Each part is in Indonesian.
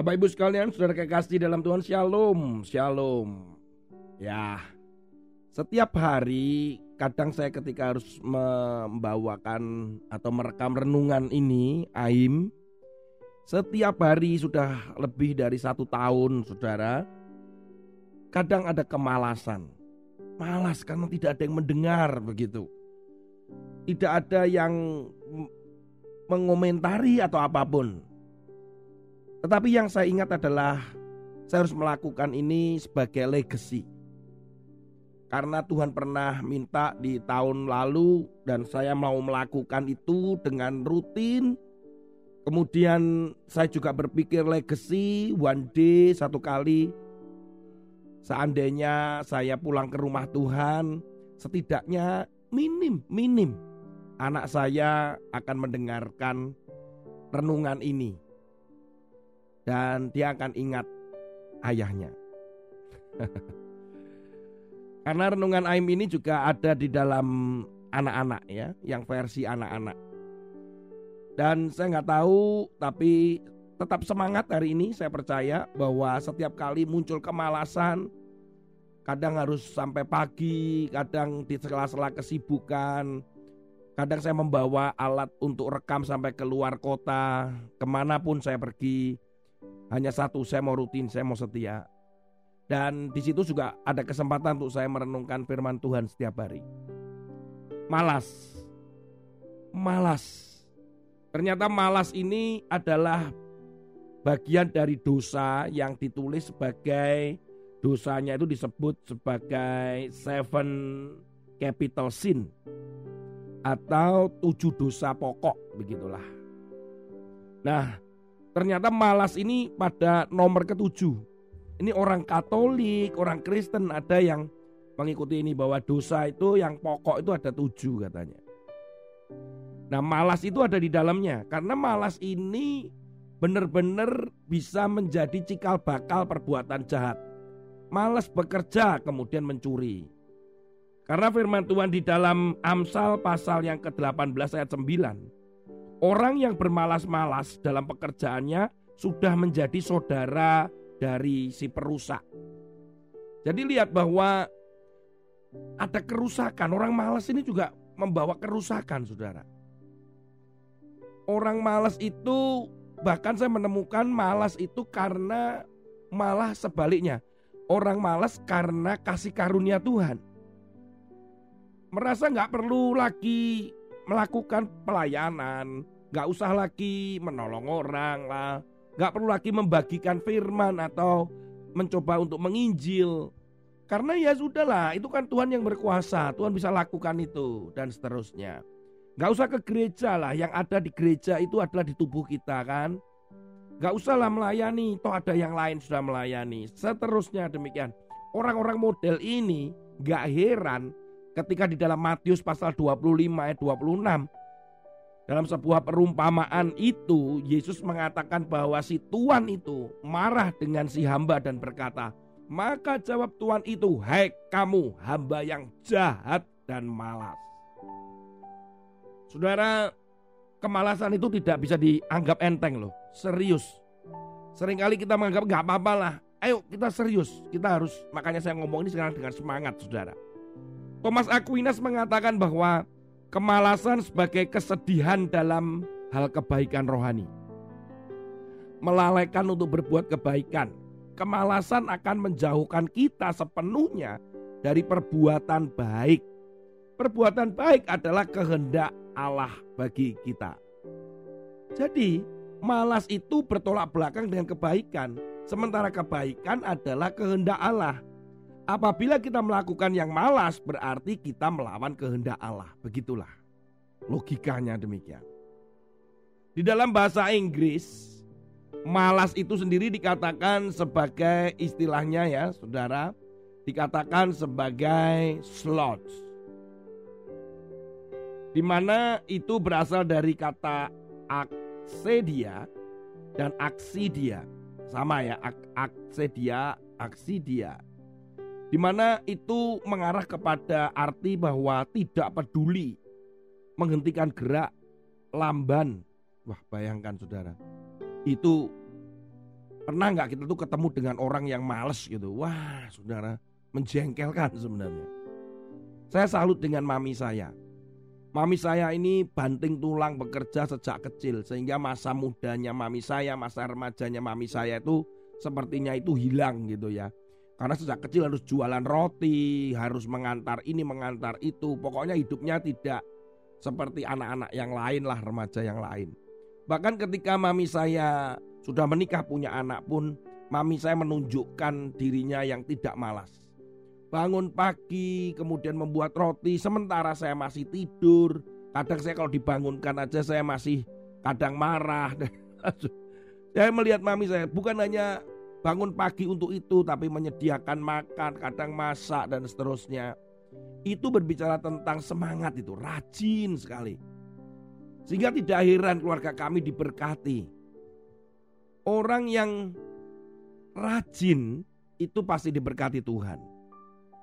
Bapak Ibu sekalian, saudara kekasih dalam Tuhan, Shalom, Shalom. Ya, setiap hari kadang saya ketika harus membawakan atau merekam renungan ini, Aim, setiap hari sudah lebih dari satu tahun, saudara, kadang ada kemalasan. Malas karena tidak ada yang mendengar begitu. Tidak ada yang mengomentari atau apa pun. Tetapi yang saya ingat adalah saya harus melakukan ini sebagai legacy. Karena Tuhan pernah minta di tahun lalu dan saya mau melakukan itu dengan rutin. Kemudian saya juga berpikir legacy one day satu kali. Seandainya saya pulang ke rumah Tuhan, setidaknya minim, minim anak saya akan mendengarkan renungan ini dan dia akan ingat ayahnya. Karena renungan Aim ini juga ada di dalam anak-anak ya, yang versi anak-anak. Dan saya nggak tahu, tapi tetap semangat hari ini. Saya percaya bahwa setiap kali muncul kemalasan, kadang harus sampai pagi, kadang di sela-sela kesibukan, kadang saya membawa alat untuk rekam sampai keluar kota, ke mana pun saya pergi, hanya satu, saya mau rutin, saya mau setia. Dan di situ juga ada kesempatan untuk saya merenungkan firman Tuhan setiap hari. Malas. Malas. Ternyata malas ini adalah bagian dari dosa yang ditulis sebagai dosanya itu disebut sebagai seven capital sin atau tujuh dosa pokok begitulah. Nah, Ternyata malas ini pada nomor ketujuh. Ini orang Katolik, orang Kristen ada yang mengikuti ini bahwa dosa itu yang pokok itu ada tujuh katanya. Nah malas itu ada di dalamnya karena malas ini benar-benar bisa menjadi cikal bakal perbuatan jahat. Malas bekerja kemudian mencuri. Karena firman Tuhan di dalam Amsal pasal yang ke-18 ayat 9 Orang yang bermalas-malas dalam pekerjaannya sudah menjadi saudara dari si perusak. Jadi lihat bahwa ada kerusakan. Orang malas ini juga membawa kerusakan, saudara. Orang malas itu bahkan saya menemukan malas itu karena malah sebaliknya. Orang malas karena kasih karunia Tuhan. Merasa nggak perlu lagi melakukan pelayanan, nggak usah lagi menolong orang lah, nggak perlu lagi membagikan firman atau mencoba untuk menginjil. Karena ya sudahlah, itu kan Tuhan yang berkuasa, Tuhan bisa lakukan itu dan seterusnya. Nggak usah ke gereja lah, yang ada di gereja itu adalah di tubuh kita kan. Nggak usahlah melayani, toh ada yang lain sudah melayani. Seterusnya demikian. Orang-orang model ini nggak heran ketika di dalam Matius pasal 25 ayat 26 dalam sebuah perumpamaan itu Yesus mengatakan bahwa si tuan itu marah dengan si hamba dan berkata, "Maka jawab tuan itu, "Hai kamu hamba yang jahat dan malas." Saudara, kemalasan itu tidak bisa dianggap enteng loh, serius. Seringkali kita menganggap nggak apa-apa lah. Ayo kita serius, kita harus. Makanya saya ngomong ini sekarang dengan semangat, saudara. Thomas Aquinas mengatakan bahwa kemalasan sebagai kesedihan dalam hal kebaikan rohani. Melalaikan untuk berbuat kebaikan. Kemalasan akan menjauhkan kita sepenuhnya dari perbuatan baik. Perbuatan baik adalah kehendak Allah bagi kita. Jadi, malas itu bertolak belakang dengan kebaikan, sementara kebaikan adalah kehendak Allah. Apabila kita melakukan yang malas berarti kita melawan kehendak Allah. Begitulah logikanya demikian. Di dalam bahasa Inggris, malas itu sendiri dikatakan sebagai istilahnya ya, Saudara, dikatakan sebagai sloth. Di mana itu berasal dari kata aksedia dan aksidia. Sama ya, ak aksedia, aksidia di mana itu mengarah kepada arti bahwa tidak peduli menghentikan gerak lamban. Wah, bayangkan Saudara. Itu Pernah nggak kita tuh ketemu dengan orang yang males gitu? Wah, saudara, menjengkelkan sebenarnya. Saya salut dengan mami saya. Mami saya ini banting tulang bekerja sejak kecil sehingga masa mudanya mami saya, masa remajanya mami saya itu sepertinya itu hilang gitu ya. Karena sejak kecil harus jualan roti, harus mengantar ini, mengantar itu. Pokoknya hidupnya tidak seperti anak-anak yang lain lah, remaja yang lain. Bahkan ketika mami saya sudah menikah punya anak pun, mami saya menunjukkan dirinya yang tidak malas. Bangun pagi, kemudian membuat roti, sementara saya masih tidur. Kadang saya kalau dibangunkan aja saya masih kadang marah. saya melihat mami saya bukan hanya bangun pagi untuk itu, tapi menyediakan makan, kadang masak dan seterusnya. Itu berbicara tentang semangat itu, rajin sekali. Sehingga tidak heran keluarga kami diberkati. Orang yang rajin itu pasti diberkati Tuhan.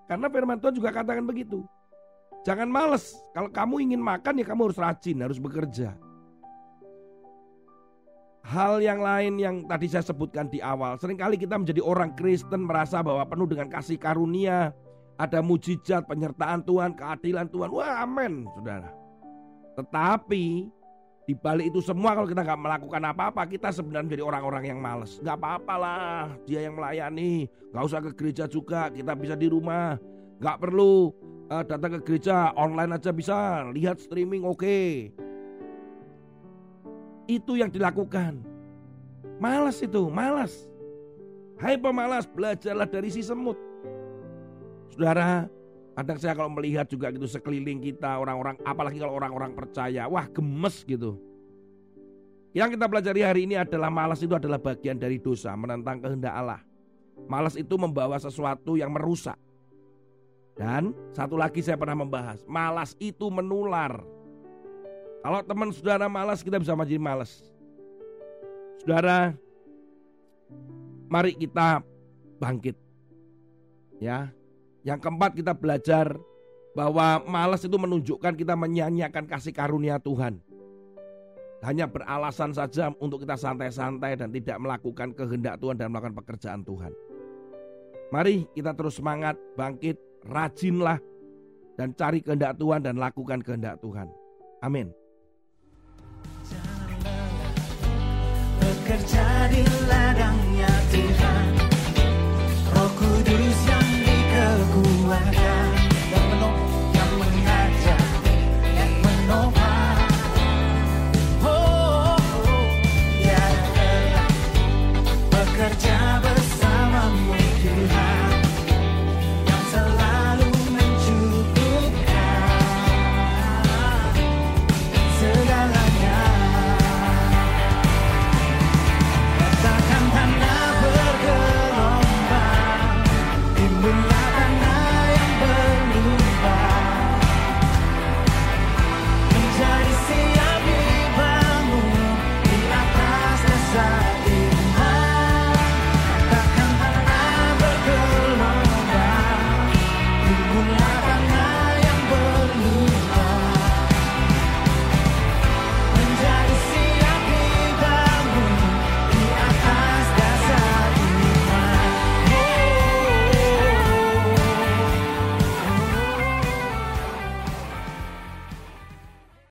Karena firman Tuhan juga katakan begitu. Jangan males. Kalau kamu ingin makan ya kamu harus rajin, harus bekerja. Hal yang lain yang tadi saya sebutkan di awal, sering kali kita menjadi orang Kristen merasa bahwa penuh dengan kasih karunia, ada mujizat, penyertaan Tuhan, keadilan Tuhan. Wah, amin, saudara. Tetapi di balik itu semua kalau kita nggak melakukan apa-apa, kita sebenarnya menjadi orang-orang yang males. Nggak apa-apalah, dia yang melayani, nggak usah ke gereja juga, kita bisa di rumah, nggak perlu uh, datang ke gereja, online aja bisa, lihat streaming oke. Okay. Itu yang dilakukan. Malas itu, malas. Hai pemalas, belajarlah dari si semut. Saudara, kadang saya kalau melihat juga gitu sekeliling kita orang-orang, apalagi kalau orang-orang percaya, wah gemes gitu. Yang kita pelajari hari ini adalah malas itu adalah bagian dari dosa, menentang kehendak Allah. Malas itu membawa sesuatu yang merusak. Dan satu lagi saya pernah membahas, malas itu menular. Kalau teman saudara malas, kita bisa menjadi malas. Saudara, mari kita bangkit. Ya. Yang keempat kita belajar bahwa malas itu menunjukkan kita menyanyiakan kasih karunia Tuhan. Hanya beralasan saja untuk kita santai-santai dan tidak melakukan kehendak Tuhan dan melakukan pekerjaan Tuhan. Mari kita terus semangat, bangkit, rajinlah dan cari kehendak Tuhan dan lakukan kehendak Tuhan. Amin. Di